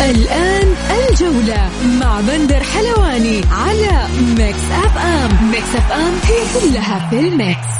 الآن الجولة مع بندر حلواني على Mix FM Mix FM هي كلها في ال mix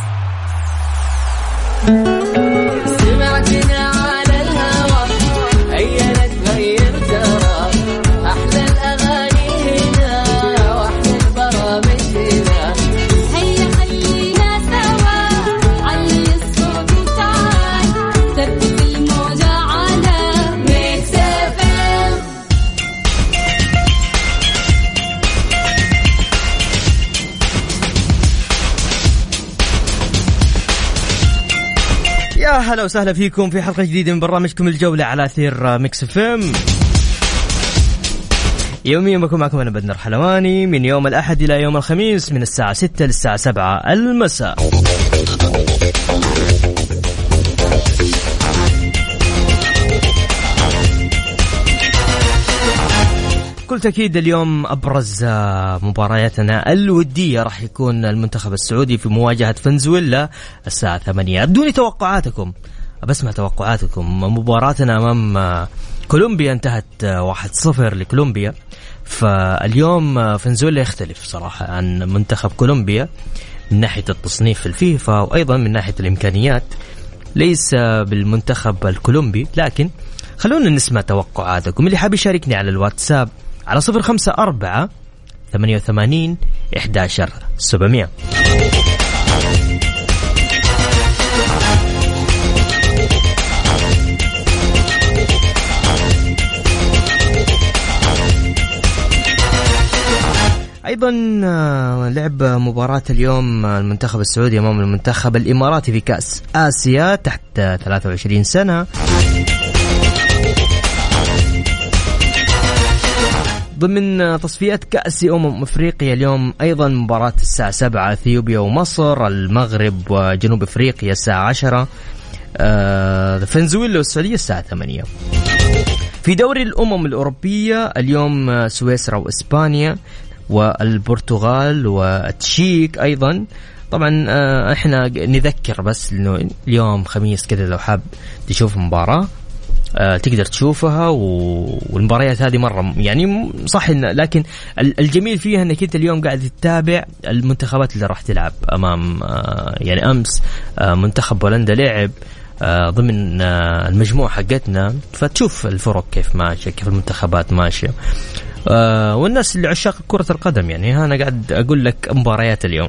يا هلا وسهلا فيكم في حلقة جديدة من برنامجكم الجولة على أثير Mix FM. يوميا بكون معكم أنا بندر حلواني. من يوم الأحد إلى يوم الخميس من الساعة 6 للساعة 7 المساء. بكل تأكيد اليوم أبرز مبارياتنا الودية راح يكون المنتخب السعودي في مواجهة فنزويلا الساعة 8 أبدوني توقعاتكم. بسمع توقعاتكم. مباراتنا أمام آه، كولومبيا انتهت آه، 1-0 لكولومبيا. فاليوم آه، فنزويلا يختلف صراحة عن منتخب كولومبيا من ناحية التصنيف في الفيفا وأيضا من ناحية الإمكانيات. ليس بالمنتخب الكولومبي لكن خلونا نسمع توقعاتكم. اللي حاب يشاركني على الواتساب على 054 88 11 700 أيضا آه، لعب مباراة اليوم آه، المنتخب السعودي أمام المنتخب الإماراتي في كأس آسيا تحت آه، 23 سنة. ضمن آه، تصفيات كأس أمم أفريقيا اليوم أيضا مباراة الساعة 7 أثيوبيا ومصر المغرب وجنوب أفريقيا الساعة 10 آه، فنزويلا والسعودية الساعة 8 في دوري الأمم الأوروبية اليوم آه، سويسرا وإسبانيا والبرتغال والتشيك أيضا طبعا آه، إحنا نذكر بس إنه اليوم خميس كذا لو حاب تشوف مباراة آه، تقدر تشوفها. والمباريات هذه مرة يعني صح إن لكن ال- الجميل فيها إنك أنت اليوم قاعد تتابع المنتخبات اللي راح تلعب أمام آه، يعني أمس منتخب بولندا لعب ضمن المجموعة حقتنا فتشوف الفرق كيف ماشية كيف المنتخبات ماشية آه، والناس اللي عشاق كرة القدم يعني. أنا قاعد أقول لك مباريات اليوم.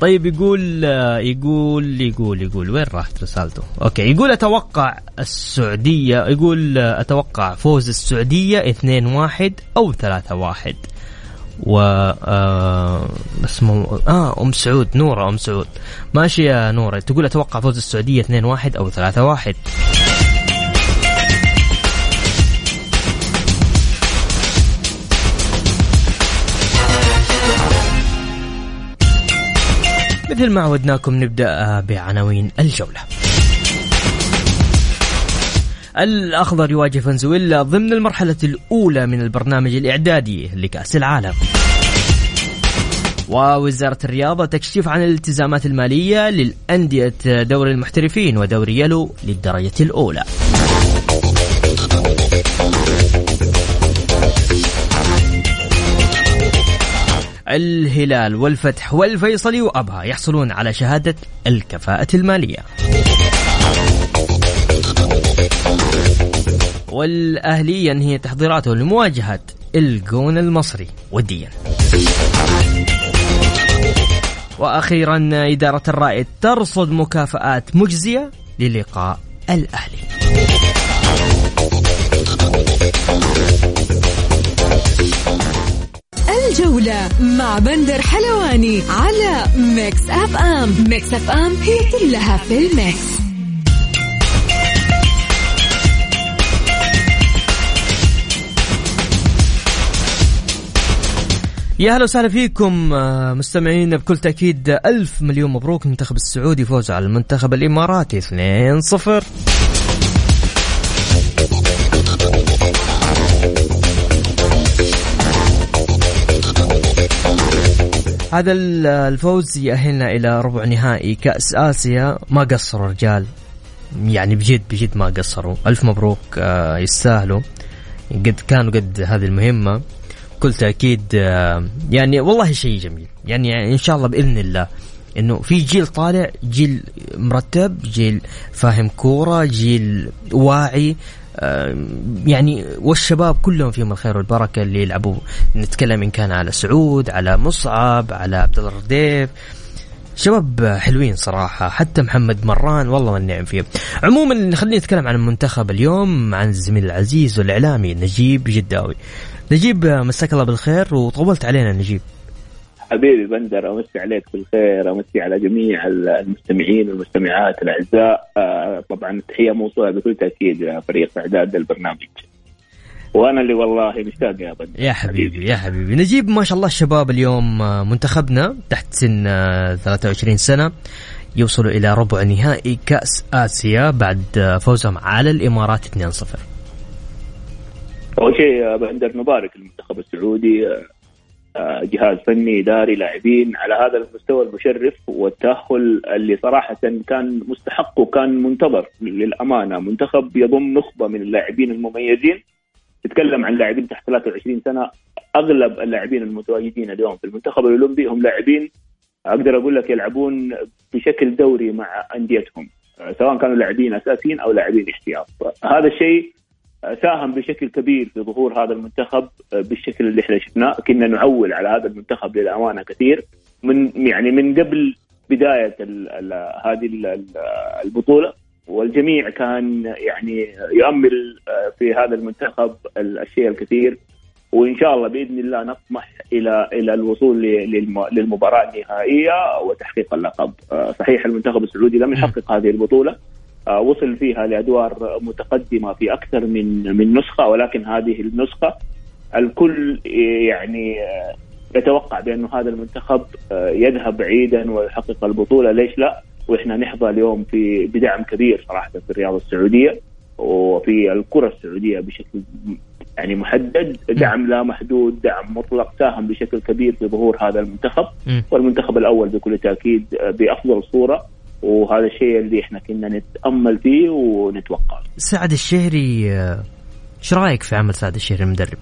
طيب يقول يقول يقول يقول وين راحت رسالته؟ أوكي يقول أتوقع السعودية يقول أتوقع فوز السعودية 2-1 أو 3-1 و آه بس مو آه أم سعود نورة أم سعود. ماشي يا نورة تقول أتوقع فوز السعودية 2-1 أو 3-1 مثل ما عودناكم نبدأ بعناوين الجولة. الأخضر يواجه فنزويلا ضمن المرحلة الأولى من البرنامج الإعدادي لكأس العالم. ووزارة الرياضة تكشف عن الالتزامات المالية للأندية دوري المحترفين ودوري يلو للدرجة الأولى. الهلال والفتح والفيصلي وأبها يحصلون على شهادة الكفاءة المالية. والأهلي ينهي تحضيراته لمواجهة الجون المصري وديا. وأخيرا إدارة الرائد ترصد مكافآت مجزية للقاء الأهلي. مع بندر حلواني على Mix FM. Mix FM هي كلها في ال mix. يا هلا وسهلا فيكم آه، مستمعين بكل تأكيد ألف مليون مبروك المنتخب السعودي فوز على المنتخب الإماراتي 2-0 هذا ال- الفوز يأهلنا إلى ربع نهائي كأس آسيا. ما قصروا رجال. يعني بجد بجد ما قصروا. ألف مبروك آه، يستاهلوا. قد كانوا قد هذه المهمة. بكل تأكيد آه، يعني والله شيء جميل. يعني إن شاء الله بإذن الله إنه في جيل طالع جيل مرتب جيل فاهم كورة جيل واعي. يعني والشباب كلهم فيهم الخير والبركة اللي يلعبوا. نتكلم إن كان على سعود على مصعب على عبد الله الرديف. شباب حلوين صراحة حتى محمد مران والله ما النعم فيه عموما خلينا نتكلم عن المنتخب اليوم عن الزميل العزيز والإعلامي نجيب جداوي. نجيب مساك الله بالخير وطولت علينا نجيب. حبيبي بندر أمسي عليك بالخير أمسي على جميع المستمعين والمستمعات الأعزاء. آه، طبعا التحيه موصولة بكل تأكيد لفريق إعداد البرنامج. وأنا اللي والله مشتاق يا بندر. يا حبيبي يا حبيبي. نجيب ما شاء الله الشباب اليوم آه، منتخبنا تحت سن آه، 23 سنة يوصلوا إلى ربع نهائي كأس آسيا بعد آه، فوزهم على الإمارات 2-0 اول شيء بندر نبارك المنتخب السعودي. آه، آه، جهاز فني إداري لاعبين على هذا المستوى المشرف والتأهل اللي صراحة كان مستحق وكان منتظر للأمانة. منتخب يضم نخبة من اللاعبين المميزين. نتكلم عن لاعبين تحت 23 سنة. أغلب اللاعبين المتواجدين اليوم في المنتخب الأولمبي هم لاعبين أقدر أقول لك يلعبون بشكل دوري مع أنديتهم. آه، سواء كانوا لاعبين أساسيين أو لاعبين احتياط. هذا الشيء ساهم بشكل كبير في ظهور هذا المنتخب بالشكل اللي إحنا شفناه. كنا نعول على هذا المنتخب للأمانة كثير. من يعني من قبل بداية ال ال هذه ال- ال- البطولة والجميع كان يعني يؤمل في هذا المنتخب الشيء الكثير. وإن شاء الله بإذن الله نطمح إلى إلى الوصول للمباراة النهائية وتحقيق اللقب. آه، صحيح المنتخب السعودي لم يحقق هذه البطولة آه، وصل فيها لأدوار متقدمة في أكثر من من نسخة ولكن هذه النسخة الكل يعني آه، يتوقع بأنه هذا المنتخب آه، يذهب بعيدا ويحقق البطولة. ليش لا؟ وإحنا نحظى اليوم في بدعم كبير صراحة في الرياضة السعودية وفي الكرة السعودية بشكل يعني محدد. دعم لا محدود دعم مطلق ساهم بشكل كبير في ظهور هذا المنتخب. والمنتخب الأول بكل تأكيد آه، بأفضل صورة. وهذا الشيء اللي إحنا كنا نتأمل فيه ونتوقع. سعد الشهري إيش رأيك في عمل سعد الشهري المدرب؟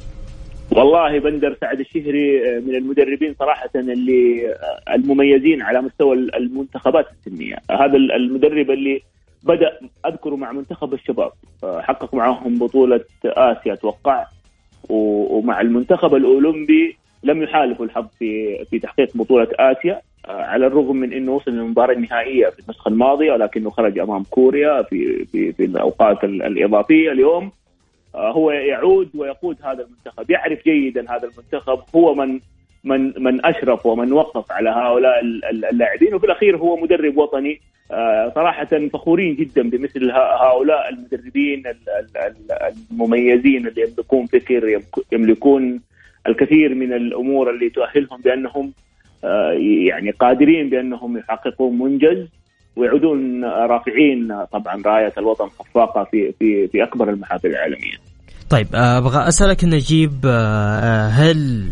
والله بندر سعد الشهري آه، من المدربين صراحة اللي آه، المميزين على مستوى المنتخبات السنية. هذا المدرب اللي بدأ أذكره مع منتخب الشباب آه، حقق معهم بطولة آسيا أتوقع. و- ومع المنتخب الأولمبي لم يحالفوا الحظ في في تحقيق بطولة آسيا. آه، على الرغم من إنه وصل للمباراة النهائية في النسخة الماضية ولكنه خرج أمام كوريا في في في الأوقات ال- الإضافية اليوم. آه، هو يعود ويقود هذا المنتخب يعرف جيدا هذا المنتخب هو من من من أشرف ومن وقف على هؤلاء ال- ال- اللاعبين وفي الأخير هو مدرب وطني. آه، صراحة فخورين جدا بمثل هؤلاء المدربين ال- ال- ال- المميزين اللي يملكون فكر يملكون الكثير من الأمور اللي تؤهلهم بأنهم آه، يعني قادرين بأنهم يحققون منجز ويعودون رافعين طبعا راية الوطن خفاقة في في في أكبر المحافل العالمية. طيب آه، أبغى أسألك نجيب آه، آه، هل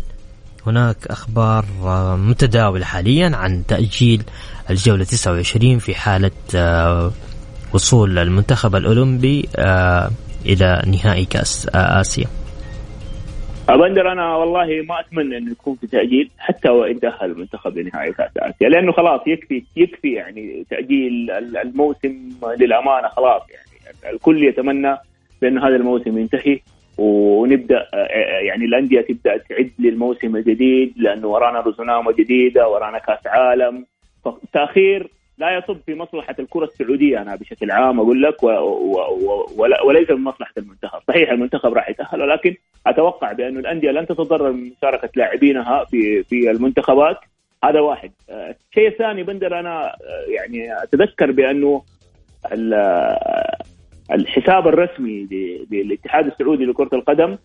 هناك أخبار آه، متداولة حاليا عن تأجيل الجولة 29 في حالة آه، وصول المنتخب الأولمبي آه، إلى نهائي كأس آه، ابندر أنا والله ما أتمنى إنه يكون في تأجيل حتى وإن تاهل المنتخب لنهائي كأس آسيا لأنه خلاص يكفي يكفي يعني تأجيل الموسم للأمانة خلاص يعني. الكل يتمنى بأن هذا الموسم ينتهي ونبدأ يعني الأندية تبدأ تعد للموسم الجديد لأنه ورانا رزنامة جديدة ورانا كأس عالم. فالتاخير لا يصب في مصلحة الكرة السعودية أنا بشكل عام أقول لك و و و وليس من مصلحه المنتخب، صحيح المنتخب راح يتأهل ولكن أتوقع بانه الأندية لن تتضرر من مشاركة لاعبينها في في المنتخبات. هذا واحد، آه، الشيء الثاني بندر أنا آه، يعني أتذكر بأنه ال- آه، الحساب الرسمي للاتحاد السعودي لكرة القدم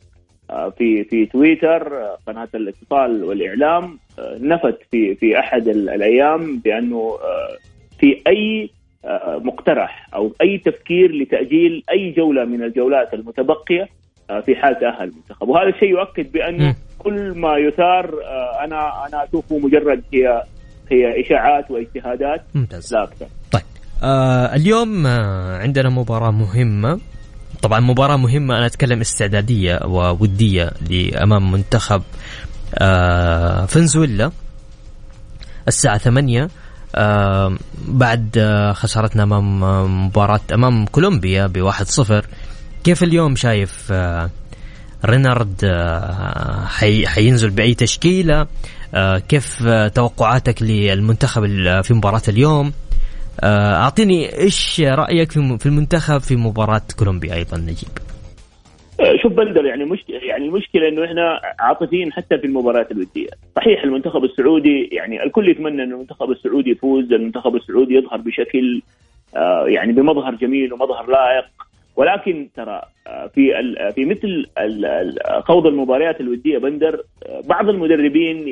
آه، في في تويتر آه، قناة الاتصال والإعلام آه، نفت في في أحد ال- الأيام بأنه آه، في أي آه، مقترح أو أي تفكير لتأجيل أي جولة من الجولات المتبقية آه، في حال تاهل المنتخب. وهذا الشيء يؤكد بانه. كل ما يثار آه، أنا أنا أشوفه مجرد هي هي إشاعات واجتهادات ممتاز. لا أكثر. طيب آه اليوم آه عندنا مباراة مهمة. طبعا مباراة مهمة أنا أتكلم استعدادية وودية لأمام منتخب آه فنزويلا. الساعة ثمانية آه بعد خسارتنا أمام آه، مباراة أمام كولومبيا بواحد صفر. كيف اليوم شايف رينارد حي حينزل بأي تشكيلة؟ آه، كيف توقعاتك للمنتخب في مباراة اليوم؟ أعطيني إيش رأيك في المنتخب في مباراة كولومبيا أيضا؟ نجيب. شوف بندر يعني مش يعني المشكلة إنه إحنا عاطفيين حتى في المباريات الودية، صحيح المنتخب السعودي يعني الكل يتمنى ان المنتخب السعودي يفوز، المنتخب السعودي يظهر بشكل آه، يعني بمظهر جميل ومظهر لائق، ولكن ترى آه، في في مثل خوض المباريات الودية بندر آه، بعض المدربين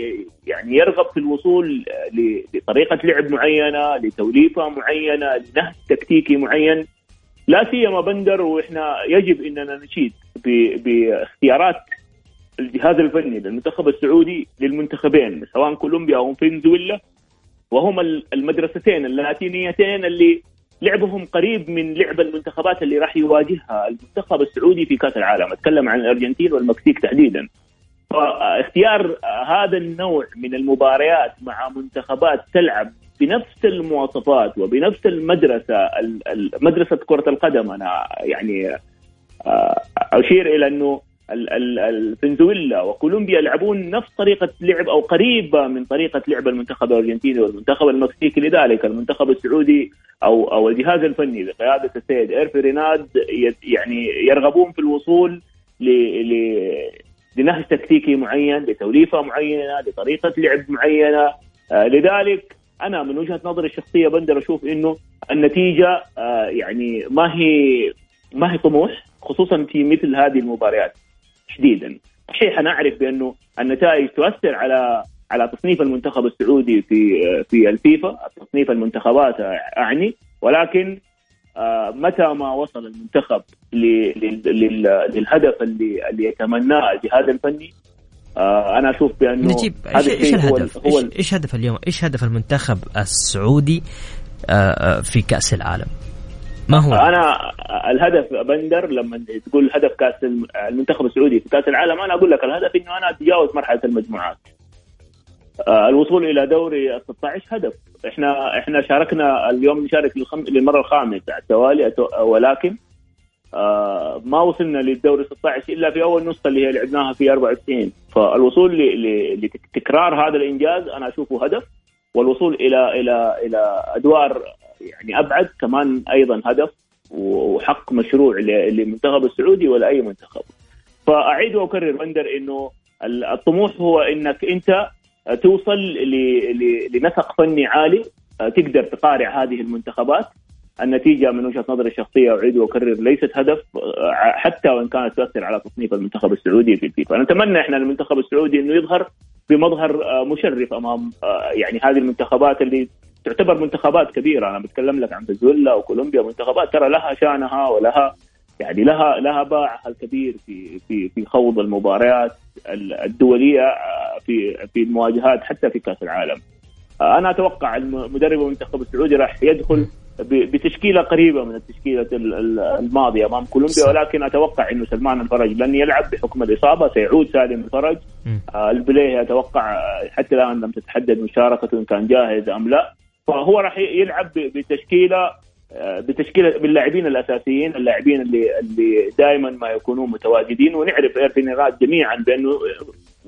يعني يرغب في الوصول لطريقة لعب معينة، لتوليفة معينة، لنهج تكتيكي معين. لا سيما بندر وإحنا يجب إننا نشيد باختيارات الجهاز الفني للمنتخب السعودي للمنتخبين سواء كولومبيا أو فنزويلا وهما ال- المدرستين اللاتينيتين اللي لعبهم قريب من لعب المنتخبات اللي راح يواجهها المنتخب السعودي في كأس العالم. أتكلم عن الأرجنتين والمكسيك تحديدا. فاختيار هذا النوع من المباريات مع منتخبات تلعب بنفس المواصفات وبنفس المدرسة ال- ال- مدرسة كرة القدم أنا يعني آه، أشير إلى أنه ال- ال- الفنزويلا وكولومبيا يلعبون نفس طريقة لعب أو قريبة من طريقة لعب المنتخب الأرجنتيني والمنتخب المكسيكي لذلك المنتخب السعودي أو أو الجهاز الفني بقياده السيد إيرفي ريناد يعني يرغبون في الوصول ل لنهج تكتيكي معين لتوليفة معينة لطريقة لعب معينة آه، لذلك أنا من وجهة نظري الشخصية بندر أشوف إنه النتيجة آه، يعني ما هي ما هي طموح خصوصا في مثل هذه المباريات تحديدا صحيح أنا اعرف بأنه النتائج تؤثر على على تصنيف المنتخب السعودي في في الفيفا تصنيف المنتخبات أعني. ولكن آه، متى ما وصل المنتخب للهدف اللي اللي يتمناه الجهاز الفني آه، أنا أشوف بأنه نجيب إيش الهدف؟ هو إيش, إيش هدف اليوم؟ إيش هدف المنتخب السعودي آه، آه، في كأس العالم؟ ما هو؟ أنا الهدف بندر لما تقول هدف كأس الم- المنتخب السعودي في كأس العالم أنا أقول لك الهدف إنه أنا أتجاوز مرحلة المجموعات آه، الوصول إلى دوري ال 16 هدف إحنا إحنا شاركنا اليوم نشارك. للمرة الخامسة على التوالي ولكن آه، ما وصلنا للدوري 16 إلا في أول نسخة اللي هي لعبناها في 94 فالوصول. لتكرار هذا الإنجاز أنا أشوفه هدف والوصول إلى إلى إلى أدوار يعني أبعد كمان أيضا هدف وحق مشروع للمنتخب السعودي ولا أي منتخب. فأعيد وأكرر بندر إنه ال- الطموح هو إنك أنت توصل لنسق فني عالي تقدر تقارع هذه المنتخبات النتيجة من وجهة نظري الشخصية أعيد وأكرر ليست هدف حتى وإن كانت تؤثر على تصنيف المنتخب السعودي في الفيفا، نتمنى إحنا المنتخب السعودي إنه يظهر بمظهر آه، مشرف أمام آه، يعني هذه المنتخبات اللي تعتبر منتخبات كبيرة أنا بتكلم لك عن فنزويلا وكولومبيا منتخبات ترى لها شانها ولها يعني لها لها باعها الكبير في في في خوض المباريات ال- الدولية آه، في في المواجهات حتى في كأس العالم. آه، أنا أتوقع الم- مدرب المنتخب السعودي راح يدخل بتشكيلة قريبة من التشكيلة ال- ال- الماضية أمام كولومبيا ولكن أتوقع إنه سلمان الفرج لن يلعب بحكم الإصابة سيعود سالم الفرج. آه، البليهي أتوقع آه، حتى الآن لم تتحدد مشاركته إن كان جاهز أم لا. فهو راح يلعب بتشكيلة آه، بتشكيلة باللاعبين الأساسيين اللاعبين اللي اللي دائما ما يكونون متواجدين. ونعرف ايرفي جميعا بأنه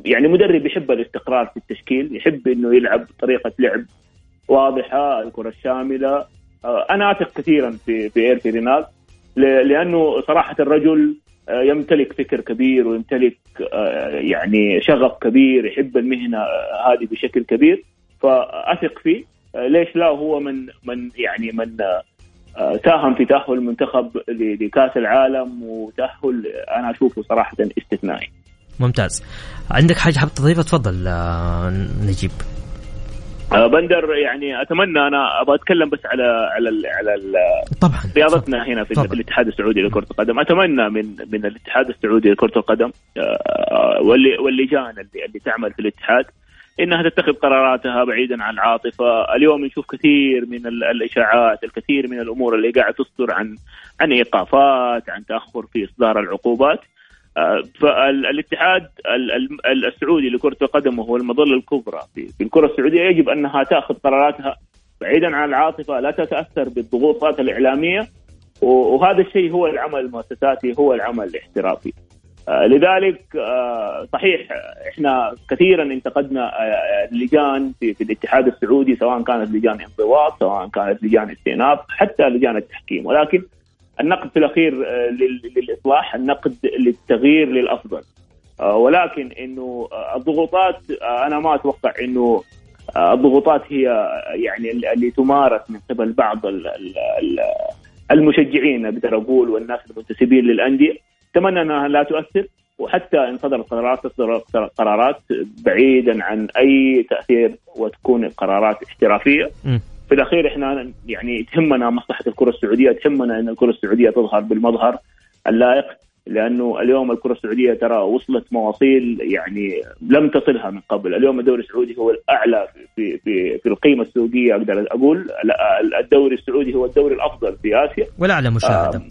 يعني مدرب يحب الاستقرار في التشكيل يحب إنه يلعب طريقة لعب واضحة الكرة الشاملة. آه، أنا أثق كثيرا في في ايرفي رينارد ل- لأنه صراحة الرجل آه، يمتلك فكر كبير ويمتلك آه، يعني شغف كبير يحب المهنة آه، هذه بشكل كبير فأثق فيه. آه، ليش لا؟ هو من من يعني من آه، آه، ساهم في تأهل المنتخب لكأس العالم وتأهل أنا أشوفه صراحة استثنائي. ممتاز. عندك حاجة حاب تضيفها تفضل آه، نجيب. آه، بندر يعني أتمنى أنا أبغى أتكلم بس على على ال على ال طبعا رياضتنا هنا في تفضل. الاتحاد السعودي لكرة القدم أتمنى من من الاتحاد السعودي لكرة القدم آه، واللي واللجان اللي, اللي تعمل في الاتحاد إنها تتخذ قراراتها بعيدا عن العاطفة، اليوم نشوف كثير من ال- الإشاعات، الكثير من الأمور اللي قاعد تصدر عن عن إيقافات، عن تأخر في إصدار العقوبات. آه، فالاتحاد ال- ال- السعودي لكرة القدم وهو المظلة الكبرى في الكرة السعودية يجب أنها تأخذ قراراتها بعيدا عن العاطفة لا تتأثر بالضغوطات الإعلامية وهذا الشيء هو العمل المؤسساتي هو العمل الاحترافي. آه، لذلك آه، صحيح إحنا كثيرا انتقدنا اللجان في, في الاتحاد السعودي سواء كانت لجان انضباط سواء كانت لجان استئناف حتى لجان التحكيم ولكن النقد في الأخير آه، لل- للإصلاح النقد للتغيير للأفضل. آه، ولكن إنه آه، الضغوطات أنا ما أتوقع إنه الضغوطات هي يعني ال- اللي تمارس من قبل بعض ال- ال- ال- المشجعين أقدر أقول والناس المنتسبين للأندية. أتمنى أنها لا تؤثر وحتى إن صدرت قرارات تصدر قرارات بعيدا عن أي تأثير وتكون قرارات احترافية. في الأخير إحنا يعني تهمنا مصلحة الكرة السعودية تهمنا إن الكرة السعودية تظهر بالمظهر اللائق لأنه اليوم الكرة السعودية ترى وصلت مواصيل يعني لم تصلها من قبل، اليوم الدوري السعودي هو الأعلى في في في القيمة السوقيه أقدر أقول. الدوري السعودي هو الدوري الأفضل في آسيا. والأعلى مشاهدة.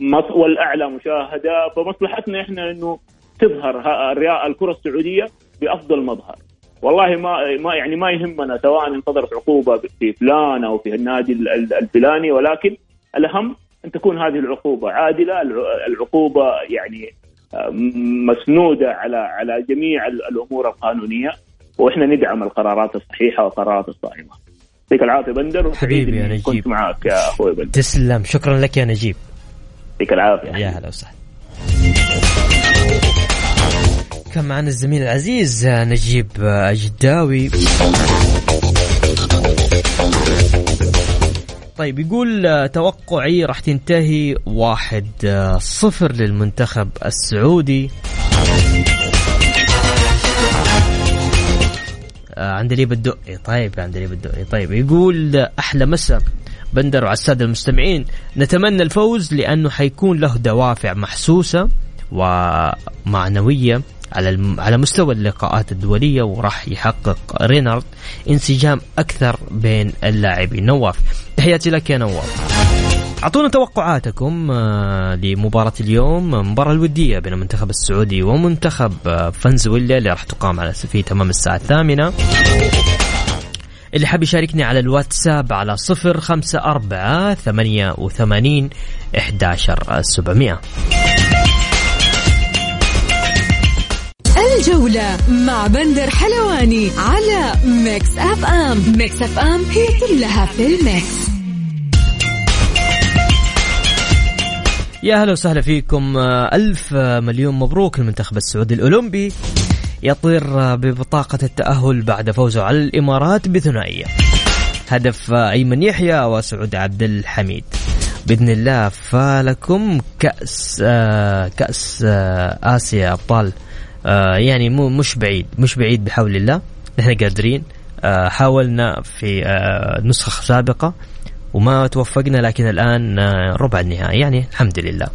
مص- والأعلى مشاهدة. فمصلحتنا إحنا إنه تظهر الكرة السعودية بأفضل مظهر. والله ما ما يعني ما يهمنا سواء ان صدرت عقوبة في فلان أو في النادي ال- ال- الفلاني ولكن الأهم أن تكون هذه العقوبة عادلة الع- العقوبة يعني آه، مسنودة على على جميع ال- الأمور القانونية وإحنا ندعم القرارات الصحيحة والقرارات الصائمة. يعطيك العافية بندر حبيبي يا نجيب. كنت معك يا أخوي بندر. تسلم. شكرا لك يا نجيب. يعطيك العافية. يا هلا وسهلا. كان معنا الزميل العزيز نجيب الجداوي طيب يقول توقعي راح تنتهي واحد صفر للمنتخب السعودي. آه، عندليب الدقي طيب عندليب الدقي طيب يقول أحلى مساء. بندر وعلى السادة المستمعين. نتمنى الفوز لأنه حيكون له دوافع محسوسة ومعنوية. على. على مستوى اللقاءات الدولية وراح يحقق رينارد انسجام أكثر بين اللاعبين نواف. تحياتي لك يا نواف. أعطونا توقعاتكم آه، لمباراة اليوم المباراة الودية بين المنتخب السعودي ومنتخب آه، فنزويلا اللي راح تقام على في تمام الساعة الثامنة. اللي حاب يشاركني على الواتساب على صفر خمسة أربعة ثمانية وثمانين إحداشر سبعمية. الجولة مع بندر حلواني على Mix FM. Mix FM هي كلها في ال mix. يا هلا وسهلا فيكم. ألف مليون مبروك المنتخب السعودي الأولمبي. يطير ببطاقة التأهل بعد فوزه على الإمارات بثنائية هدف أيمن يحيى وسعود عبد الحميد. بإذن الله فلكم كأس آه، كأس آه، آسيا أبطال آه، يعني مو مش بعيد مش بعيد بحول الله. نحن قادرين. آه، حاولنا في آه، نسخة سابقة وما توفقنا لكن الآن ربع النهائي. يعني الحمد لله.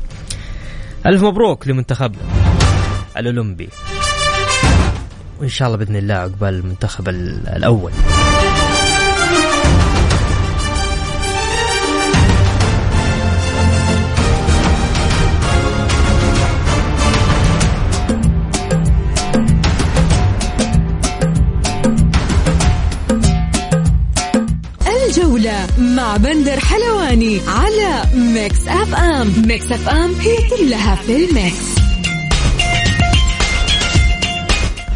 ألف مبروك لمنتخبنا الأولمبي. وإن شاء الله بإذن الله عقبال المنتخب ال- الأول. بندر حلواني على Mix FM. Mix FM هي كلها في ال mix.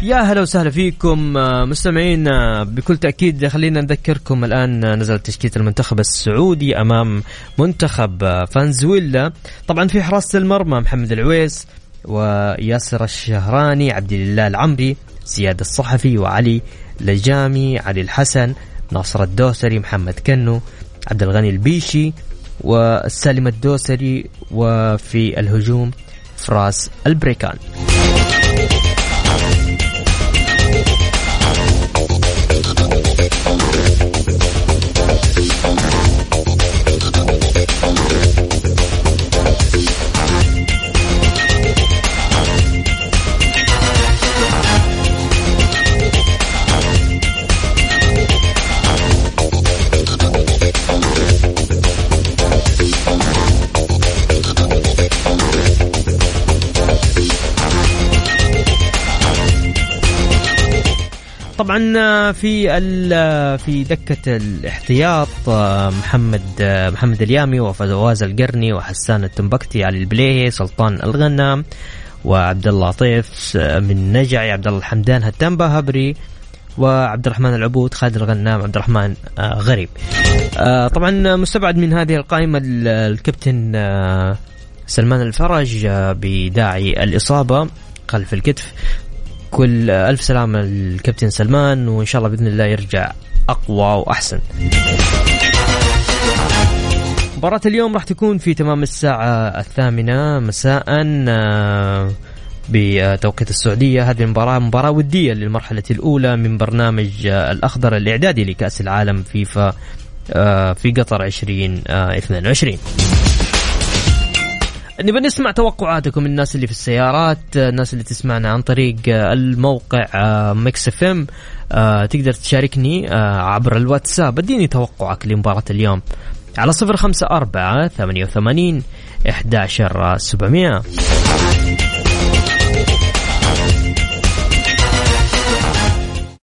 يا هلا وسهلا فيكم آه، مستمعين آه، بكل تأكيد خلينا نذكركم الآن آه، نزلت تشكيلة المنتخب السعودي أمام منتخب فنزويلا. طبعا في حراسة المرمى محمد العويس وياسر الشهراني عبد الله العمري زياد الصحافي وعلي لجامي علي الحسن ناصر الدوسري محمد كنو. عبد الغني البيشي والسالم الدوسري وفي الهجوم فراس البريكان. طبعا آه، في ال- في دكة الاحتياط آه، محمد آه، محمد اليامي وفواز القرني وحسان التنبكتي علي البليهي سلطان الغنام وعبد الله طيف آه، من نجعي عبد الله الحمدان هتنبا هبري وعبد الرحمن العبود خالد الغنام عبد الرحمن آه، غريب. آه، طبعا مستبعد من هذه القائمة ال- الكابتن آه، سلمان الفرج آه، بداعي الإصابة خلف الكتف. كل ألف سلامة الكابتن سلمان وإن شاء الله بإذن الله يرجع أقوى وأحسن. مباراة اليوم راح تكون في تمام الساعة الثامنة مساء آه، بتوقيت السعودية. هذه المباراة مباراة ودية للمرحلة الأولى من برنامج آه، الأخضر الإعدادي لكأس العالم فيفا آه، في قطر 2022 نبي نسمع توقعاتكم الناس اللي في السيارات الناس اللي تسمعنا عن طريق الموقع Mix FM تقدر تشاركني آه، عبر الواتساب. اديني توقعك لمباراة اليوم. على صفر خمسة أربعة ثمانية وثمانين إحداشر سبعمية.